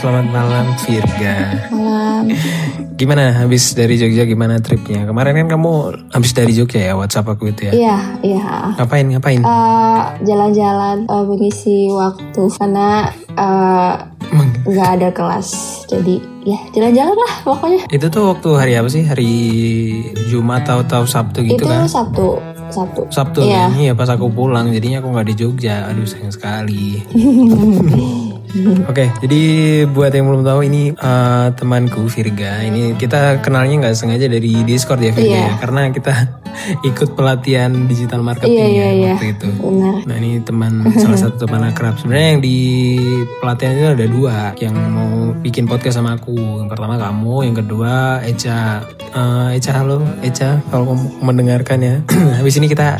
selamat malam Virga. Malam. Gimana habis dari Jogja gimana tripnya? Kemarin kan kamu habis dari Jogja ya WhatsApp aku itu ya. Iya, iya. Ngapain ngapain? Eh, Jalan-jalan eh, mengisi waktu karena Emang nggak ada kelas. Jadi ya jalan-jalan lah pokoknya. itu tuh waktu hari apa sih? Hari Jumat atau atau Sabtu gitu Itu kan? Sabtu, Sabtu. Sabtu Iya. kan? Iya pas aku pulang jadinya aku nggak di Jogja. Aduh sayang sekali. Oke, jadi buat yang belum tahu ini eh, temanku Virga. Ini kita kenalnya nggak sengaja dari Discord ya Virga Iya. ya, karena kita ikut pelatihan digital marketing Iya, ya iya, iya. waktu itu. Benar. Nah ini teman salah satu teman akrab. Sebenarnya yang di pelatihan itu ada dua yang mau bikin podcast sama aku. Yang pertama kamu, yang kedua Eca. Eh, Eca halo, Eca kalau kamu mendengarkan ya. Habis ini kita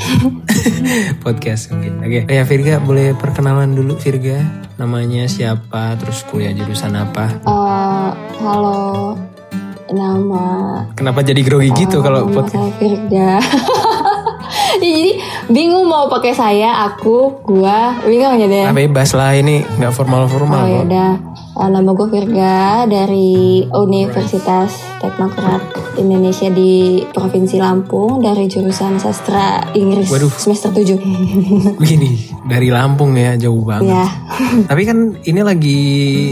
podcast mungkin. Oke, ya Virga boleh perkenalan dulu Virga. Namanya siapa? Terus kuliah jurusan apa? Eh, halo, nama Kenapa jadi grogi gitu kalau podcast? saya Firda. ya, jadi bingung mau pakai saya, aku, gua, bingung ya deh. Ah, bebas lah ini nggak formal-formal Oh ya kok. udah, Eh, nama gue Virga dari Universitas Teknokrat Indonesia di Provinsi Lampung dari jurusan sastra Inggris Waduh. semester 7 Begini dari Lampung ya jauh banget. ya, Tapi kan ini lagi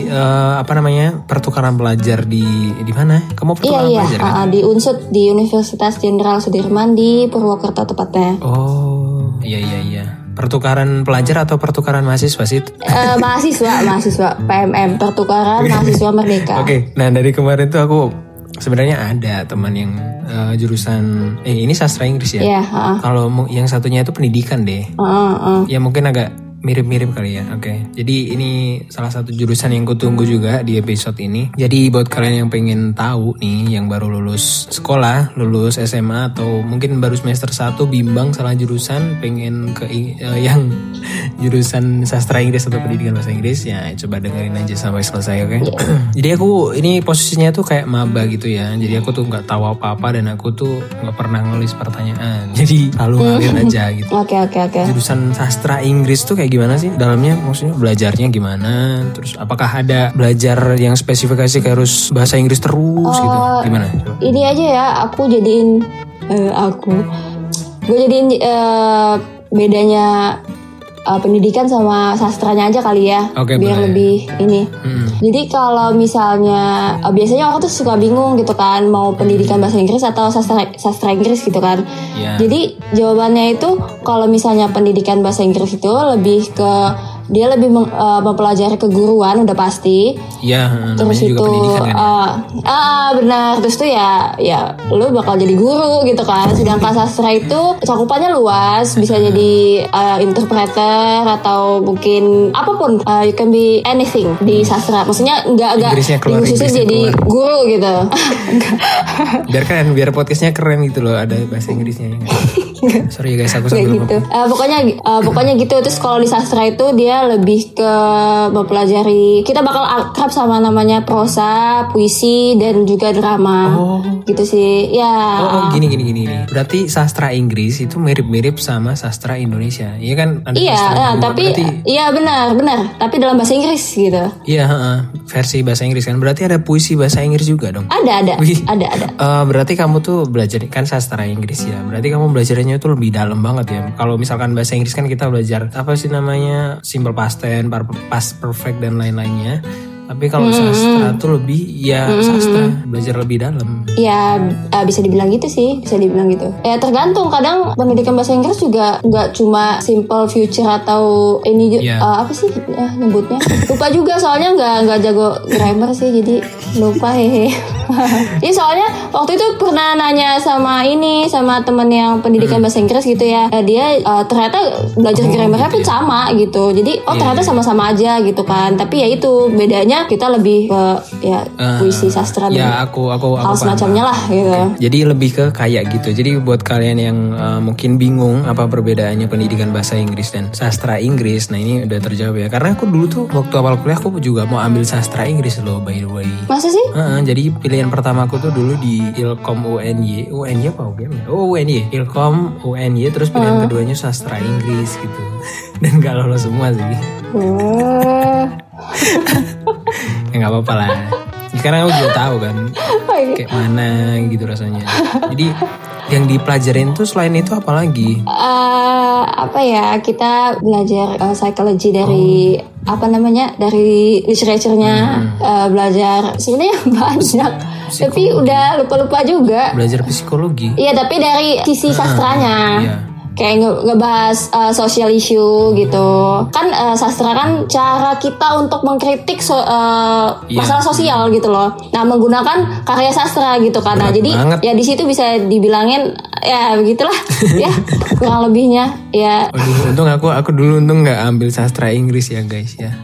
eh, apa namanya pertukaran pelajar di di mana? Kamu iya pertukaran iya, pelajar kan? Ah, ah, di Unsud di Universitas Jenderal Sudirman di Purwokerto tepatnya. Oh iya iya iya. Pertukaran pelajar atau pertukaran mahasiswa sih? Eh, mahasiswa, mahasiswa PMM pertukaran mahasiswa merdeka. Oke, nah dari kemarin tuh aku sebenarnya ada teman yang eh, jurusan eh ini sastra Inggris ya. Iya, ah, Kalau yang satunya itu pendidikan deh. ah, ah. Ya mungkin agak mirip-mirip kali ya. Oke. Jadi ini salah satu jurusan yang kutunggu juga di episode ini. Jadi buat kalian yang pengen tahu nih yang baru lulus sekolah, lulus SMA atau mungkin baru semester 1 bimbang salah jurusan, pengen ke eh, yang jurusan sastra Inggris atau pendidikan bahasa Inggris ya coba dengerin aja sampai selesai oke. Jadi aku ini posisinya tuh kayak maba gitu ya. Jadi aku tuh nggak tahu apa-apa dan aku tuh nggak pernah nulis pertanyaan. Jadi selalu ngalir aja gitu Oke oke oke. jurusan sastra Inggris tuh kayak gimana sih dalamnya? Maksudnya belajarnya gimana? Terus apakah ada belajar yang spesifikasi kayak harus bahasa Inggris terus gitu? Gimana? Coba. Ini aja ya, aku jadiin eh, aku, gue jadiin eh, bedanya eh, pendidikan sama sastranya aja kali ya, Oke, biar boleh. lebih ini. Mm-mm. Jadi kalau misalnya eh, biasanya orang tuh suka bingung gitu kan mau pendidikan bahasa Inggris atau sastra sastra Inggris gitu kan. ya Jadi jawabannya itu kalau misalnya pendidikan bahasa Inggris itu lebih ke dia lebih meng- eh, mempelajari keguruan udah pasti. ya namanya Terus juga itu pendidikan kan ya eh, ah benar terus tuh ya ya lu bakal jadi guru gitu kan. Sedangkan sastra itu cakupannya luas bisa jadi eh, interpreter atau mungkin apa pun Eh, you can be anything di sastra. Maksudnya nggak nggak Inggrisnya jadi keluar. guru gitu. biar keren biar podcastnya keren gitu loh ada bahasa Inggrisnya ya? sorry ya guys aku sambil gitu. Eh, pokoknya eh, pokoknya gitu terus kalau di sastra itu dia lebih ke mempelajari kita bakal akrab sama namanya prosa, puisi dan juga drama. Oh. Gitu sih. Ya. Oh, oh, gini gini gini. Berarti sastra Inggris itu mirip-mirip sama sastra Indonesia. Iya kan? Ada Iya, dua. tapi Berarti, iya benar, benar. Tapi dalam bahasa Inggris gitu. iya, heeh, versi bahasa Inggris kan. Berarti ada puisi bahasa Inggris juga dong. Ada, ada. Wih. Ada, ada. Eh, berarti kamu tuh belajar kan sastra Inggris ya. Berarti kamu belajarnya tuh lebih dalam banget ya. Kalau misalkan bahasa Inggris kan kita belajar apa sih namanya simple past tense, past perfect dan lain-lainnya. Tapi kalau sastra tuh lebih ya sastra belajar lebih dalam. Ya eh, bisa dibilang gitu sih, bisa dibilang gitu. Ya tergantung. Kadang pendidikan bahasa Inggris juga nggak cuma simple future atau ini ju- Iya. eh, apa sih ya, nyebutnya. Lupa juga soalnya nggak nggak jago grammar sih, jadi lupa hehe. Ini soalnya waktu itu pernah nanya sama ini sama temen yang pendidikan bahasa Inggris gitu ya. Eh, dia eh, ternyata belajar Oh, grammarnya gitu pun ya. sama gitu. Jadi oh Iya, ternyata iya. sama-sama aja gitu kan. Tapi ya itu bedanya kita lebih ke ya Eh, puisi sastra Ya aku aku aku hal semacamnya lah gitu. Jadi lebih ke kayak gitu. Jadi buat kalian yang uh, mungkin bingung apa perbedaannya pendidikan bahasa Inggris dan sastra Inggris, nah ini udah terjawab ya. Karena aku dulu tuh waktu awal kuliah aku juga mau ambil sastra Inggris loh by the way. Masa sih? Heeh, jadi pilihan pertama aku tuh dulu di Ilkom UNY, UNY apa UGM ya? Oh UNY, Ilkom UNY, terus pilihan keduanya sastra Inggris gitu. Dan gak lolos semua sih. Eh, ya nggak apa-apa lah. Karena aku juga tahu kan oke. kayak mana gitu rasanya. Jadi yang dipelajarin tuh selain itu apa lagi? Eh, apa ya kita belajar eh, psikologi dari apa namanya dari literaturenya eh, belajar sebenarnya banyak tapi udah lupa-lupa juga Belajar psikologi. iya tapi dari sisi sastranya iya. Kayak nge- ngebahas eh, social issue gitu. Kan eh, sastra kan cara kita untuk mengkritik so- eh, Iya. masalah sosial gitu loh. Nah menggunakan karya sastra gitu kan. Nah Berat jadi banget. ya di situ bisa dibilangin ya begitulah. Ya kurang lebihnya ya. Waduh, untung aku aku dulu untung nggak ambil sastra Inggris ya guys ya.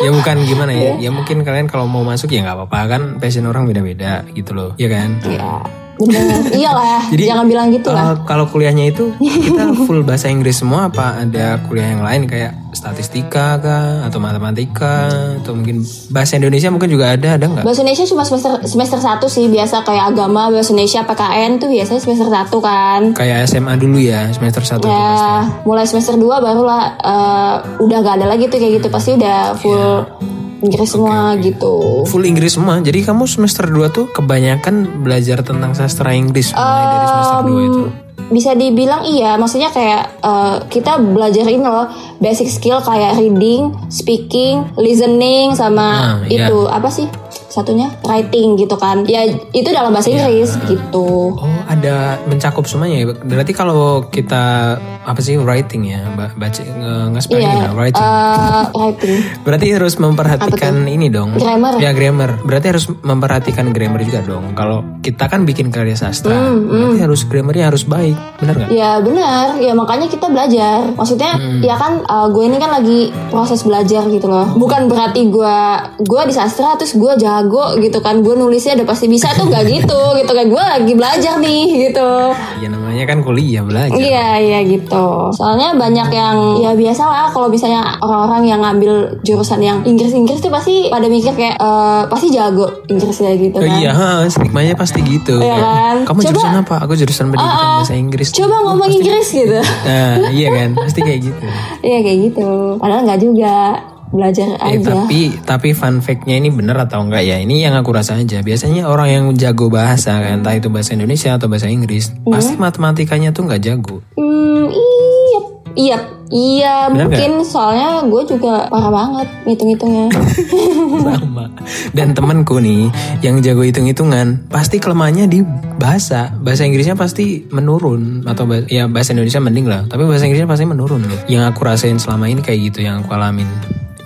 ya bukan gimana ya, ya mungkin kalian kalau mau masuk ya nggak apa-apa kan passion orang beda-beda gitu loh, ya kan? bener iyalah Jadi, jangan bilang gitu lah Eh, kalau kuliahnya itu kita full bahasa Inggris semua apa ada kuliah yang lain kayak statistika kah atau matematika atau mungkin bahasa Indonesia mungkin juga ada ada nggak? Bahasa Indonesia cuma semester semester 1 sih biasa kayak agama bahasa Indonesia PKN tuh biasanya semester 1 kan. Kayak SMA dulu ya semester 1 tuh pasti. Ya, mulai semester 2 barulah eh, udah gak ada lagi tuh kayak gitu pasti udah full Inggris semua gitu. Full Inggris semua. Jadi kamu semester 2 tuh kebanyakan belajar tentang sastra Inggris mulai dari semester 2 itu. Bisa dibilang iya, maksudnya kayak eh, kita belajar ini loh basic skill kayak reading, speaking, listening sama Nah, iya. itu apa sih? Satunya writing gitu kan. Ya itu dalam bahasa Iya. Inggris gitu. Oh, ada mencakup semuanya ya. Berarti kalau kita apa sih writing ya, ba- baca nge-spelling Iya, ya, writing. eh, writing. Berarti harus memperhatikan ini dong. Grammar. Ya grammar. Berarti harus memperhatikan grammar juga dong. Kalau kita kan bikin karya sastra, Hmm, berarti harus grammarnya harus baik, benar nggak? Ya benar, ya makanya kita belajar. Maksudnya Hmm. ya kan uh, gue ini kan lagi proses belajar gitu loh. Bukan berarti gue gue di sastra terus gue jago gitu kan. Gue nulisnya udah pasti bisa tuh gak gitu gitu kan. Gue lagi belajar nih gitu. Ya namanya kan kuliah belajar. Iya iya gitu. Soalnya banyak yang ya biasa lah kalau misalnya orang-orang yang ngambil jurusan yang Inggris-Inggris tuh pasti pada mikir kayak eh, pasti jago Inggrisnya gitu Oh, kan. iya, ha, stigmanya pasti gitu. Iya kan? Kamu Coba- jurusan apa? Aku jurusan pendidikan ah. bahasa Inggris. Coba ngomong Inggris gitu. Nah, iya kan? Pasti kayak gitu. Iya kayak gitu. Padahal nggak juga belajar Eh, aja. tapi tapi fun fact-nya ini bener atau enggak ya? Ini yang aku rasa aja. Biasanya orang yang jago bahasa, kan, entah itu bahasa Indonesia atau bahasa Inggris, pasti matematikanya tuh nggak jago. Hmm, iya, iya, iya Bener mungkin soalnya gue juga parah banget ngitung-ngitungnya. Sama. Dan temenku nih yang jago hitung-hitungan, pasti kelemahannya di bahasa. Bahasa Inggrisnya pasti menurun atau bah- ya bahasa Indonesia mending lah, tapi bahasa Inggrisnya pasti menurun loh. Yang aku rasain selama ini kayak gitu yang aku alamin.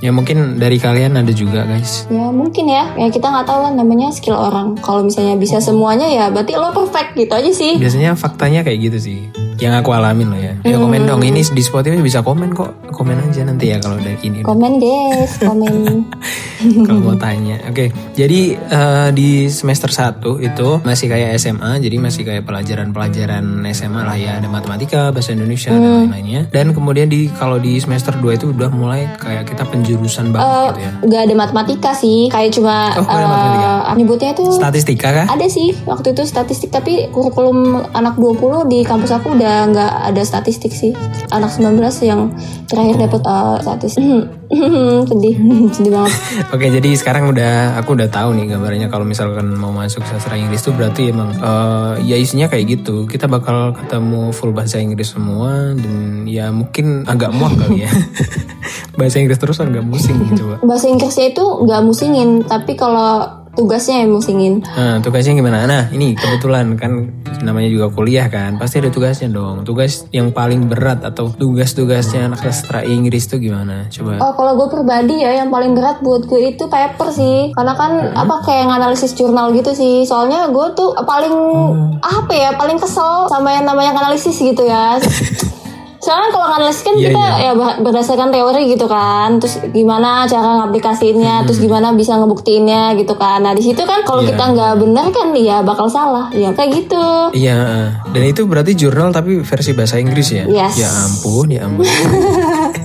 Ya mungkin dari kalian ada juga guys. ya mungkin ya, ya kita nggak tahu lah namanya skill orang. Kalau misalnya bisa semuanya ya berarti lo perfect gitu aja sih. Biasanya faktanya kayak gitu sih. Yang aku alamin loh ya. Ya komen dong. Ini di Spotify bisa komen kok. Komen aja nanti ya kalau dari ini. Komen guys, komen. kalau mau tanya. Oke, jadi eh, di semester 1 itu masih kayak SMA, jadi masih kayak pelajaran-pelajaran SMA lah ya, ada matematika, bahasa Indonesia dan lain-lainnya. Dan kemudian di kalau di semester 2 itu udah mulai kayak kita penjurusan banget gitu ya. Gak ada matematika sih, kayak cuma Oh, eh, nyebutnya itu Statistika kah? ada sih waktu itu statistik tapi kurikulum anak 20 di kampus aku udah nggak ada statistik sih anak 19 yang terakhir dapat uh, statistik sedih sedih banget Oke, jadi sekarang udah aku udah tahu nih gambarnya kalau misalkan mau masuk sastra Inggris tuh berarti emang eh, ya isinya kayak gitu. Kita bakal ketemu full bahasa Inggris semua dan ya mungkin agak muak kali ya. bahasa Inggris terus agak pusing coba. bahasa Inggrisnya itu nggak musingin tapi kalau tugasnya yang musingin Nah, tugasnya gimana? Nah, ini kebetulan kan namanya juga kuliah kan, pasti ada tugasnya dong. Tugas yang paling berat atau tugas-tugasnya anak sastra Inggris tuh gimana? Coba. Oh kalau gue pribadi ya yang paling berat buat gue itu paper sih Karena kan apa kayak analisis jurnal gitu sih Soalnya gue tuh paling apa ya paling kesel sama yang namanya analisis gitu ya Soalnya kalau analisis kan Iya, kita ya ber- berdasarkan teori gitu kan Terus gimana cara ngaplikasiinnya Terus gimana bisa ngebuktiinnya gitu kan Nah di situ kan kalau Iya. kita nggak benar kan ya bakal salah Ya kayak gitu Iya, dan itu berarti jurnal tapi versi bahasa Inggris ya? Yes. Ya ampun, ya ampun.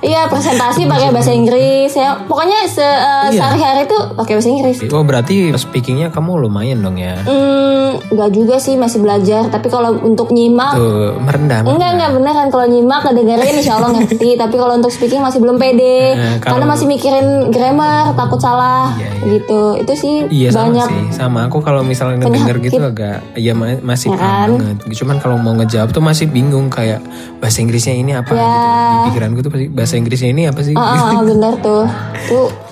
Iya presentasi pakai bahasa Inggris ya. Pokoknya se uh, Iya. sehari-hari tuh pakai bahasa Inggris. Oh berarti speakingnya kamu lumayan dong ya? Hmm, nggak juga sih masih belajar. Tapi kalau untuk nyimak, Tuh merendah. enggak enggak beneran kalau nyimak kedengerin insya Allah ngerti. Tapi kalau untuk speaking masih belum pede. Eh, kalau- Karena masih mikirin grammar, takut salah Iya, iya. gitu. Itu sih Iya sama banyak. sih, sama aku kalau misalnya denger gitu agak ya ma- masih Ya kan? banget. Cuman kalau mau ngejawab tuh masih bingung kayak bahasa Inggrisnya ini apa Ya. gitu. Di pikiranku tuh pasti bahasa Inggrisnya ini apa sih? Ah, ah, bener tuh. Tuh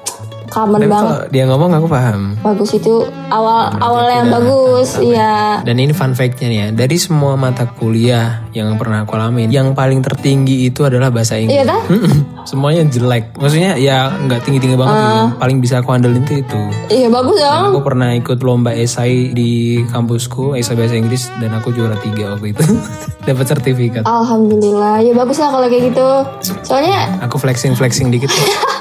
common Tapi banget. kalau dia ngomong aku paham. Bagus itu awal awal yang bagus. Iya. Dan ini fun fact-nya nih ya, dari semua mata kuliah yang pernah aku alamin, yang paling tertinggi itu adalah bahasa Inggris. Iya? Mm-mm. Semuanya jelek. Maksudnya ya nggak tinggi-tinggi banget. Ah. Paling bisa aku andelin tuh itu. Iya bagus dong. Aku pernah ikut lomba esai di kampusku, esai bahasa Inggris, dan aku juara tiga waktu itu. Dapat sertifikat. Alhamdulillah, ya bagus lah kalau kayak gitu. Soalnya Aku flexing-flexing dikit.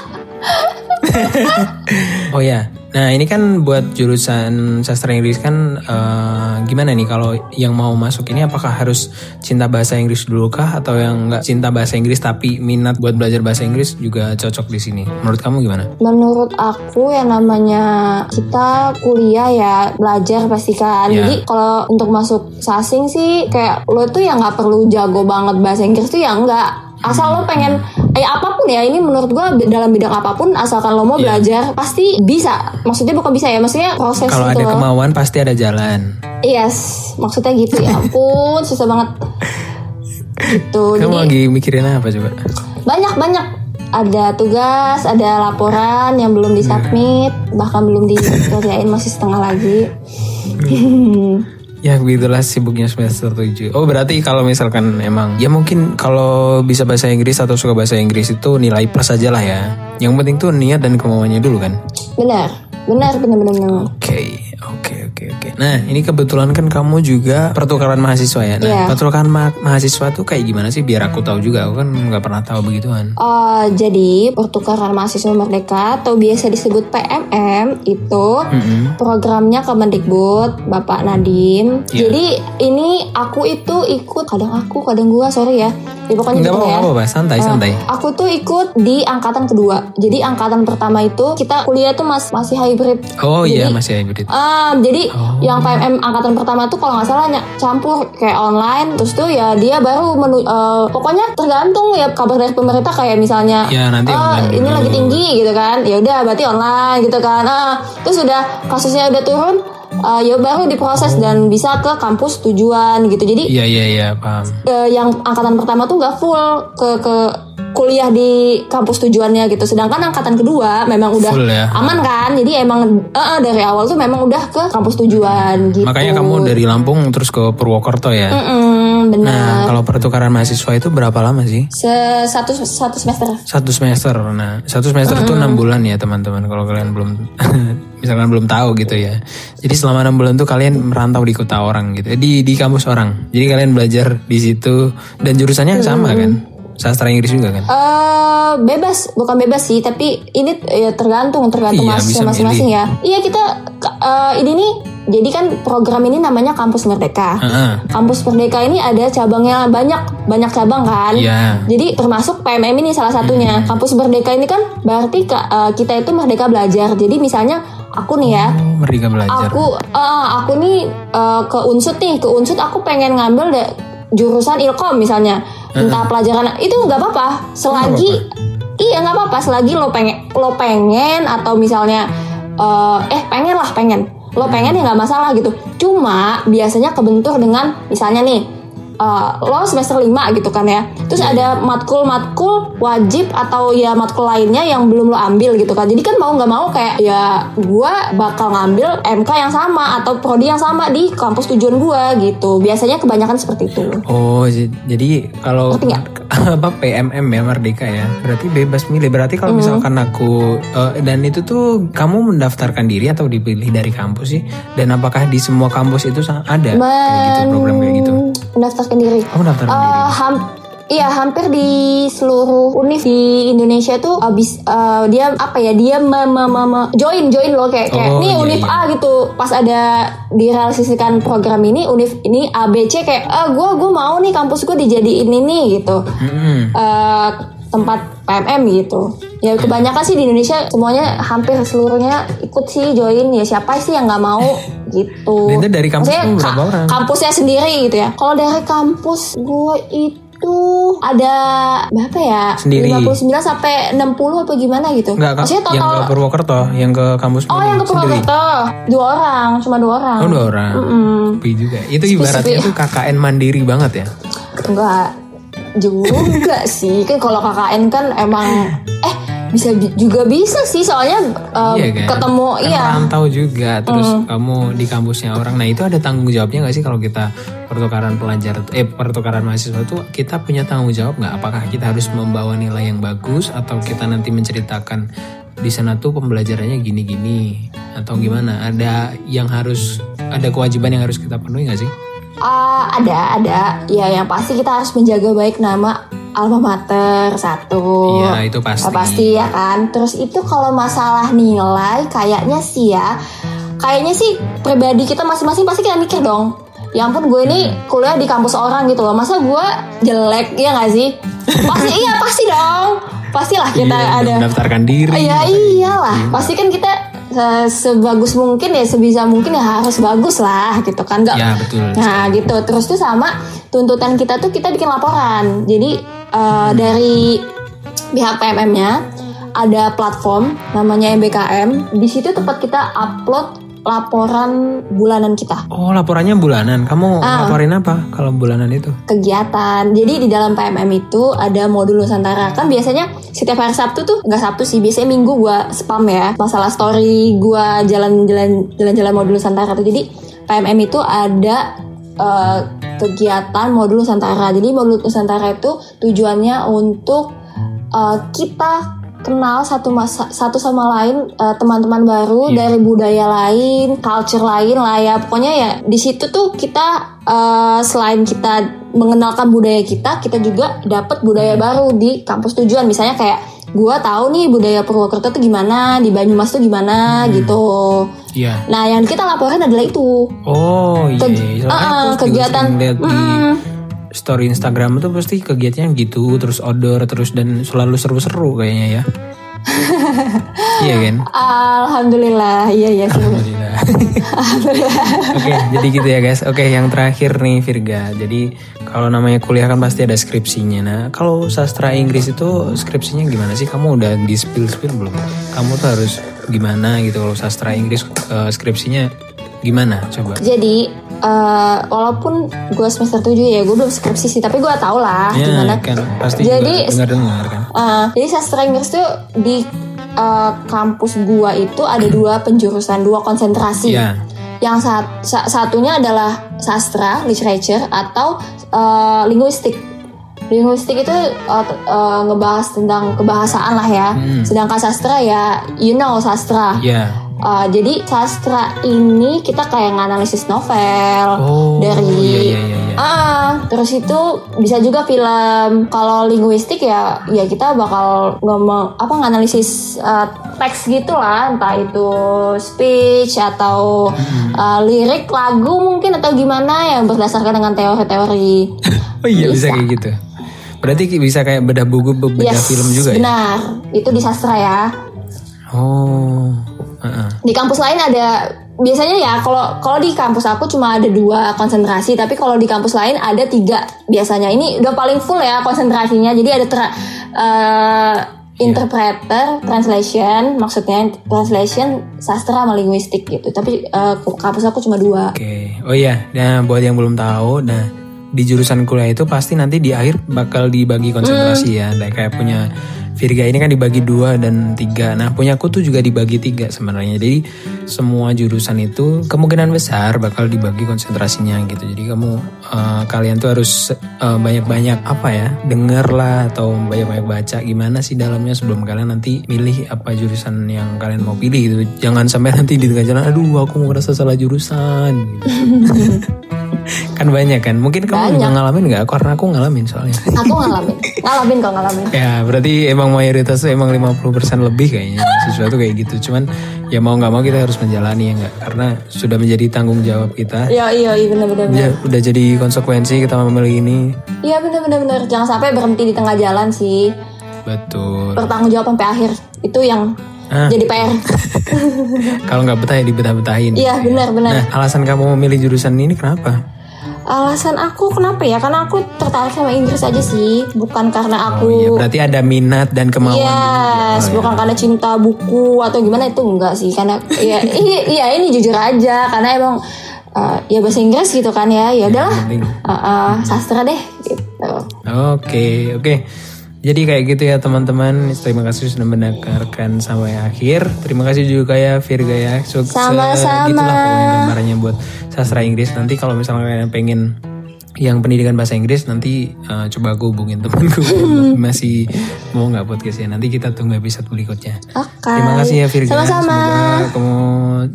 oh ya, nah ini kan buat jurusan sastra Inggris kan eh, gimana nih kalau yang mau masuk ini apakah harus cinta bahasa Inggris dulu kah atau yang nggak cinta bahasa Inggris tapi minat buat belajar bahasa Inggris juga cocok di sini? Menurut kamu gimana? menurut aku yang namanya kita kuliah ya belajar pasti kan. Iya. Jadi kalau untuk masuk sasing sih kayak lo tuh ya nggak perlu jago banget bahasa Inggris tuh ya enggak. Asal lo pengen ya apa pun ya ini menurut gua dalam bidang apa pun asalkan lo mau Iya. belajar pasti bisa. Maksudnya bukan bisa ya, maksudnya proses Kalau gitu ada kemauan pasti ada jalan. Yes, maksudnya gitu ya ampun susah banget. Gitu. Kamu Jadi lagi mikirin apa coba? banyak banyak ada tugas ada laporan yang belum disubmit bahkan belum dikerjain masih setengah lagi Ya begitulah sibuknya semester 7 Oh berarti kalau misalkan emang Ya mungkin kalau bisa bahasa Inggris atau suka bahasa Inggris itu nilai plus aja lah ya. Yang penting tuh niat dan kemauannya dulu kan? Benar. Benar benar benar Oke oke oke oke Nah ini kebetulan kan kamu juga pertukaran mahasiswa ya Nah Iya. pertukaran ma- mahasiswa tuh kayak gimana sih biar aku tahu juga Aku kan nggak pernah tahu begituan Eh, jadi pertukaran mahasiswa merdeka atau biasa disebut PMM itu Mm-mm. programnya Kemendikbud Bapak Nadim. Iya. Jadi ini aku itu ikut kadang aku kadang gua sorry ya. Ya pokoknya Nggak gitu apa-apa ya. apa-apa, santai Eh, santai Aku tuh ikut di angkatan kedua. Jadi angkatan pertama itu kita kuliah tuh mas masih hybrid. Oh iya Jadi- masih hybrid Ah, jadi Oh. yang PMM angkatan pertama tuh kalau nggak salah campur kayak online, terus tuh ya dia baru menu, eh, pokoknya tergantung ya kabar dari pemerintah kayak misalnya, Ya, nanti "Ah, online ini dulu." lagi tinggi gitu kan, ya udah berarti online gitu kan, ah, terus udah kasusnya udah turun, eh, ya baru diproses dan bisa ke kampus tujuan gitu. Jadi Iya iya iya paham eh, yang angkatan pertama tuh nggak full ke ke kuliah di kampus tujuannya gitu. Sedangkan angkatan kedua memang udah Full ya. aman kan. Jadi emang eh, eh, dari awal tuh memang udah ke kampus tujuan gitu. Makanya kamu dari Lampung terus ke Purwokerto ya Mm-mm, benar. Nah kalau pertukaran mahasiswa itu berapa lama sih? Se- satu satu semester. Satu semester. Nah, satu semester itu enam bulan ya teman-teman. Kalau kalian belum, misalkan belum tahu gitu ya. Jadi selama enam bulan tuh kalian merantau di kota orang gitu, di di kampus orang. Jadi kalian belajar di situ dan jurusannya sama kan? Sastra Inggris juga kan? eh bebas, bukan bebas sih, tapi ini ya tergantung tergantung Iya, masing-masing ya. Iya kita eh, ini nih, jadi kan program ini namanya Kampus Merdeka. Heeh. Kampus Merdeka ini ada cabangnya banyak, banyak cabang kan. Iya. Jadi termasuk PMM ini salah satunya. Kampus Merdeka ini kan berarti eh, kita itu merdeka belajar. Jadi misalnya aku nih ya, Oh, merdeka belajar. aku eh, aku nih eh, ke Unsut nih, ke Unsut aku pengen ngambil deh jurusan Ilkom misalnya. Entah pelajaran itu nggak apa-apa. Selagi iya nggak apa-apa. Selagi lo pengen lo pengen atau misalnya eh, eh pengen lah pengen. Lo pengen ya nggak masalah gitu. Cuma biasanya kebentur dengan misalnya nih eh, lo semester 5 gitu kan ya terus ada matkul-matkul wajib atau ya matkul lainnya yang belum lo ambil gitu kan jadi kan mau nggak mau kayak ya gua bakal ngambil MK yang sama atau prodi yang sama di kampus tujuan gua gitu biasanya kebanyakan seperti itu Oh, jadi kalau apa PMM ya merdeka ya, berarti bebas milih. Berarti kalau Hmm. misalkan aku eh, dan itu tuh kamu mendaftarkan diri atau dipilih dari kampus sih? Dan apakah di semua kampus itu ada kayak gitu program kayak gitu? Diri Kamu daftarkan diri? Eh, ham- Iya hampir di seluruh univ di Indonesia tuh abis eh, dia apa ya dia me- me- me- me- join join loh kayak kayak Oh, nih iya, univ iya. A gitu pas ada direalisasikan program ini univ ini A B C kayak ah gue gue mau nih kampus gue dijadiin ini gitu Mm-mm. Eh, tempat PMM gitu. Ya kebanyakan sih di Indonesia semuanya hampir seluruhnya ikut sih join ya siapa sih yang nggak mau gitu. Dan itu dari kampus Maksudnya tuh berapa orang? Kampusnya sendiri gitu ya. Kalau dari kampus gue itu ada berapa ya? Sendiri. 59 sampai 60 apa gimana gitu. Enggak. Maksudnya yang total ke Purwokerto, yang ke kampus Oh yang ke sendiri. Purwokerto dua orang, cuma dua orang. Oh, dua orang. Mm-mm. Sepi juga. Itu ibaratnya tuh KKN mandiri banget ya. Enggak juga sih. Kan kalau KKN kan emang eh bisa bi- juga bisa sih. Soalnya um, iya kan? ketemu kan iya. merantau juga. Terus kamu di kampusnya orang. Nah itu ada tanggung jawabnya nggak sih kalau kita pertukaran pelajar eh pertukaran mahasiswa itu kita punya tanggung jawab nggak? Apakah kita harus membawa nilai yang bagus atau kita nanti menceritakan di sana tuh pembelajarannya gini-gini? Atau gimana? Ada yang harus ada kewajiban yang harus kita penuhi nggak sih Ah, ada ada. Ya yang pasti kita harus menjaga baik nama alma mater satu. Iya, itu pasti. Oh, pasti ya kan? Terus itu kalau masalah nilai kayaknya sih ya kayaknya sih pribadi kita masing-masing pasti kita mikir dong. Ya ampun gue ini kuliah di kampus orang gitu loh. Masa gue jelek ya gak sih? Pasti iya pasti dong. Pastilah kita Iya, ada. mendaftarkan diri Ya iyalah, pasti kan kita se- sebagus mungkin ya sebisa mungkin ya harus bagus lah gitu kan. Nggak Ya, betul. nah gitu. Terus tuh sama tuntutan kita tuh kita bikin laporan. Jadi eh, dari pihak PMM-nya ada platform namanya MBKM di situ tempat kita upload laporan bulanan kita oh laporannya bulanan kamu Ah. laporin apa kalau bulanan itu kegiatan. Jadi di dalam PMM itu ada modul Nusantara. Kan biasanya setiap hari Sabtu tuh nggak Sabtu sih, biasanya Minggu gua spam ya. Masalah story gua jalan-jalan jalan-jalan modul Nusantara tuh. Jadi PMM itu ada eh, kegiatan modul Nusantara. Jadi modul Nusantara itu tujuannya untuk eh, kita kenal satu masa satu sama lain eh, teman-teman baru Iya. dari budaya lain, culture lain lah ya. Pokoknya ya di situ tuh kita eh, selain kita mengenalkan budaya kita, kita juga dapat budaya baru di kampus tujuan. Misalnya kayak gua tahu nih budaya Purwokerto tuh gimana, di Banyumas tuh gimana gitu. iya Nah, yang kita laporin adalah itu. Oh iya, Keg- iya. Juga kegiatan. di. Story Instagram itu pasti kegiatannya gitu, terus outdoor, terus dan selalu seru-seru kayaknya ya. iya kan? Alhamdulillah, iya iya seru. Alhamdulillah. Oke, jadi gitu ya guys. Oke, yang terakhir nih Virga. Jadi kalau namanya kuliah kan pasti ada skripsinya. Nah, kalau sastra Inggris itu skripsinya gimana sih? Kamu udah di spill spill belum? Kamu tuh harus gimana gitu kalau sastra Inggris eh, skripsinya gimana? Coba. Jadi eh, walaupun gue semester 7 ya gue belum skripsi sih tapi gue tau lah Ya gimana. kan pasti Jadi juga dengar-dengar kan. eh, jadi sastra Inggris tuh di eh, kampus gua itu ada dua penjurusan dua konsentrasi. Iya. Yang sat- sa- satunya adalah sastra literature atau eh, linguistik. Linguistik itu t- eh, ngebahas tentang kebahasaan lah ya. Hmm. Sedangkan sastra ya you know sastra. Iya. Uh, jadi sastra ini kita kayak nganalisis novel Oh, dari iya, iya, iya. Ah, terus itu bisa juga film. Kalau linguistik ya ya kita bakal ngomong apa nganalisis uh, teks gitu lah, entah itu speech atau uh, lirik lagu mungkin atau gimana yang berdasarkan dengan teori-teori. Oh iya bisa. Bisa. kayak gitu. Berarti bisa kayak bedah buku, bedah Yes, film juga ya? benar. Itu di sastra ya. Oh, di kampus lain ada biasanya ya kalau kalau di kampus aku cuma ada dua konsentrasi tapi kalau di kampus lain ada tiga biasanya. Ini udah paling full ya konsentrasinya. Jadi ada tra- eh, interpreter translation maksudnya translation sastra sama linguistik gitu. Tapi eh, kampus aku cuma dua. Oke, oh iya, nah buat yang belum tahu, nah di jurusan kuliah itu pasti nanti di akhir bakal dibagi konsentrasi ya, Nah, kayak punya Virga ini kan dibagi dua dan tiga, nah punya aku tuh juga dibagi tiga sebenarnya, jadi semua jurusan itu kemungkinan besar bakal dibagi konsentrasinya gitu, jadi kamu eh, kalian tuh harus eh, banyak-banyak apa ya, denger lah atau banyak-banyak baca gimana sih dalamnya sebelum kalian nanti milih apa jurusan yang kalian mau pilih gitu, jangan sampai nanti di tengah jalan, aduh aku mau merasa salah jurusan. gitu. kan banyak kan. Mungkin kamu juga ngalamin nggak? Karena aku ngalamin soalnya. Aku ngalamin. Ngalamin kok ngalamin. Ya berarti emang mayoritas emang 50% lebih kayaknya. Tuh kayak gitu. Cuman ya mau nggak mau kita harus menjalani ya nggak? Karena sudah menjadi tanggung jawab kita. Iya iya iya bener ya, udah jadi konsekuensi kita memilih ini. Iya bener bener jangan sampai berhenti di tengah jalan sih. Betul. bertanggung jawab sampai akhir. Itu yang Ah. jadi PR Kalau nggak betah ya dibetah-betahin. iya benar benar Nah, alasan kamu memilih jurusan ini kenapa? alasan aku kenapa ya karena aku tertarik sama Inggris aja sih bukan karena aku Oh iya, berarti ada minat dan kemauan. Yes, juga. Oh, bukan karena cinta buku atau gimana itu enggak sih karena ya iya, iya ini jujur aja karena emang uh, ya bahasa Inggris gitu kan ya ya udahlah uh, uh, sastra deh gitu. Oke, oke. Jadi kayak gitu ya teman-teman. Terima kasih sudah mendengarkan sampai akhir. Terima kasih juga ya Virga ya. Sukses. Sama-sama. Itulah gambarannya buat sastra Inggris. Nanti kalau misalnya kalian pengen yang pendidikan bahasa Inggris nanti uh, coba aku hubungin temanku masih mau nggak podcastnya nanti kita tunggu episode berikutnya Oke. terima kasih ya Virga Sama-sama. semoga kamu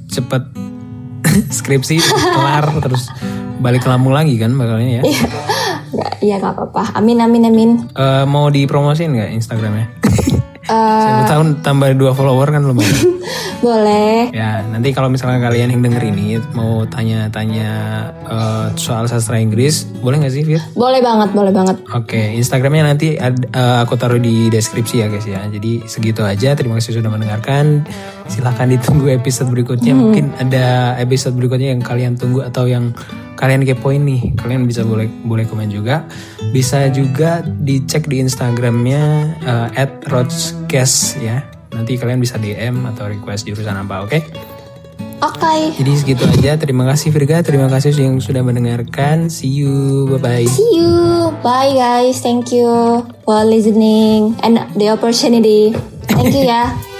cepet skripsi kelar terus balik ke Lampung lagi kan bakalnya ya Nggak, Iya nggak apa-apa. Amin amin amin. Eh, mau dipromosin nggak Instagramnya? Eh, Siapa tahu tambah dua follower kan lumayan. boleh. ya nanti kalau misalnya kalian yang denger ini mau tanya-tanya eh, soal sastra Inggris, boleh nggak sih Fir? Boleh banget, boleh banget. Oke, Instagramnya nanti ad- eh, aku taruh di deskripsi ya guys ya. Jadi segitu aja. Terima kasih sudah mendengarkan. Silahkan ditunggu episode berikutnya. Mungkin ada episode berikutnya yang kalian tunggu atau yang kalian kepoin nih. Kalian bisa boleh boleh komen juga. Bisa juga dicek di Instagramnya eh, @rodscast ya. Nanti kalian bisa DM atau request jurusan apa, oke? Oke. Jadi segitu aja. Terima kasih Virga. Terima kasih yang sudah mendengarkan. See you. Bye bye. See you. Bye guys. Thank you for listening and the opportunity. Thank you ya.